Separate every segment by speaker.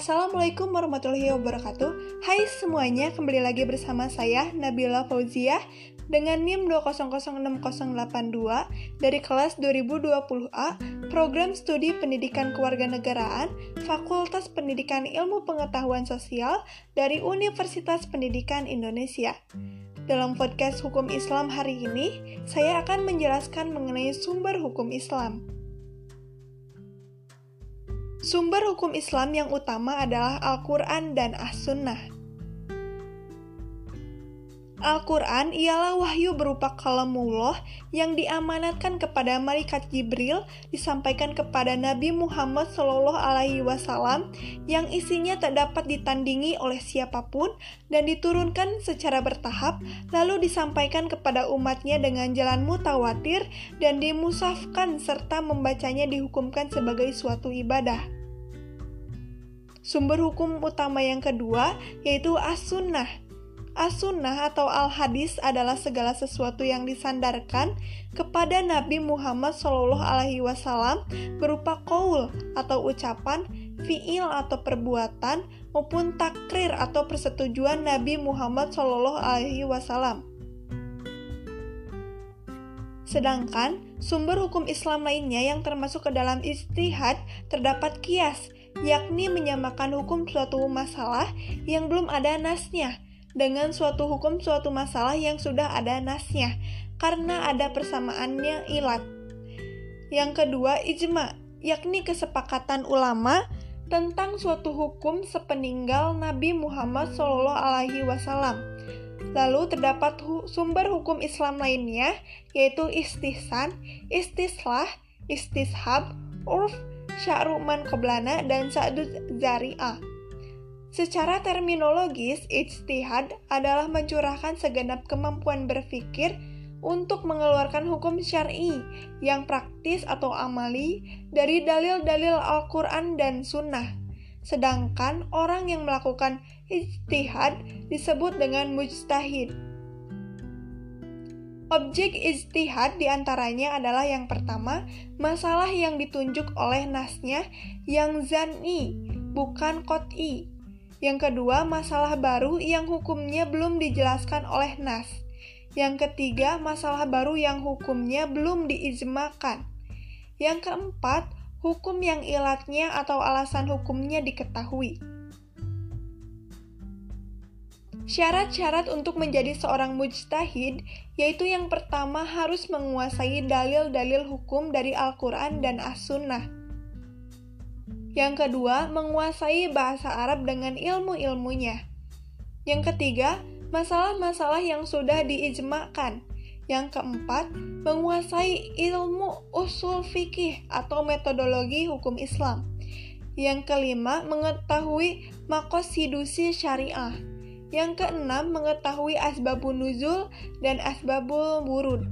Speaker 1: Assalamualaikum warahmatullahi wabarakatuh Hai semuanya, kembali lagi bersama saya Nabila Fauziah dengan NIM 2006082 dari kelas 2020A Program Studi Pendidikan Kewarganegaraan Fakultas Pendidikan Ilmu Pengetahuan Sosial dari Universitas Pendidikan Indonesia. Dalam podcast Hukum Islam hari ini, saya akan menjelaskan mengenai sumber hukum Islam. Sumber hukum Islam yang utama adalah Al-Quran dan As-Sunnah. Al-Quran ialah wahyu berupa kalamullah yang diamanatkan kepada malaikat Jibril disampaikan kepada Nabi Muhammad Shallallahu Alaihi Wasallam yang isinya tak dapat ditandingi oleh siapa pun dan diturunkan secara bertahap lalu disampaikan kepada umatnya dengan jalan mutawatir dan dimusafkan serta membacanya dihukumkan sebagai suatu ibadah. Sumber hukum utama yang kedua yaitu as-sunnah As-Sunnah atau Al-Hadis adalah segala sesuatu yang disandarkan kepada Nabi Muhammad Wasallam berupa kaul atau ucapan, fiil atau perbuatan, maupun takrir atau persetujuan Nabi Muhammad Wasallam. Sedangkan sumber hukum Islam lainnya yang termasuk ke dalam istihad terdapat kias, yakni menyamakan hukum suatu masalah yang belum ada nasnya dengan suatu hukum suatu masalah yang sudah ada nasnya, karena ada persamaannya ilat. Yang kedua, ijma, yakni kesepakatan ulama tentang suatu hukum sepeninggal Nabi Muhammad Shallallahu Alaihi Wasallam. Lalu terdapat hu sumber hukum Islam lainnya, yaitu istihsan, istislah, istishab, urf, sya'ruman keblana, dan sa'dud zari'ah. Secara terminologis, ijtihad adalah mencurahkan segenap kemampuan berpikir untuk mengeluarkan hukum syar'i yang praktis atau amali dari dalil-dalil Al-Quran dan Sunnah. Sedangkan orang yang melakukan ijtihad disebut dengan mujtahid. Objek ijtihad di antaranya adalah yang pertama, masalah yang ditunjuk oleh nasnya yang zani, bukan kot'i. Yang kedua, masalah baru yang hukumnya belum dijelaskan oleh Nas. Yang ketiga, masalah baru yang hukumnya belum diizmakan. Yang keempat, hukum yang ilatnya atau alasan hukumnya diketahui. Syarat-syarat untuk menjadi seorang mujtahid yaitu yang pertama harus menguasai dalil-dalil hukum dari Al-Quran dan As-Sunnah. Yang kedua, menguasai bahasa Arab dengan ilmu-ilmunya. Yang ketiga, masalah-masalah yang sudah diijmakan. Yang keempat, menguasai ilmu usul fikih atau metodologi hukum Islam. Yang kelima, mengetahui makosidusi syariah. Yang keenam, mengetahui asbabun nuzul dan asbabul wurud.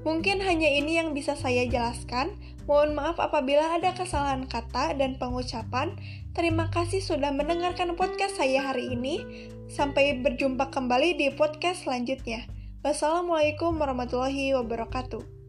Speaker 1: Mungkin hanya ini yang bisa saya jelaskan. Mohon maaf apabila ada kesalahan kata dan pengucapan. Terima kasih sudah mendengarkan podcast saya hari ini. Sampai berjumpa kembali di podcast selanjutnya. Wassalamualaikum warahmatullahi wabarakatuh.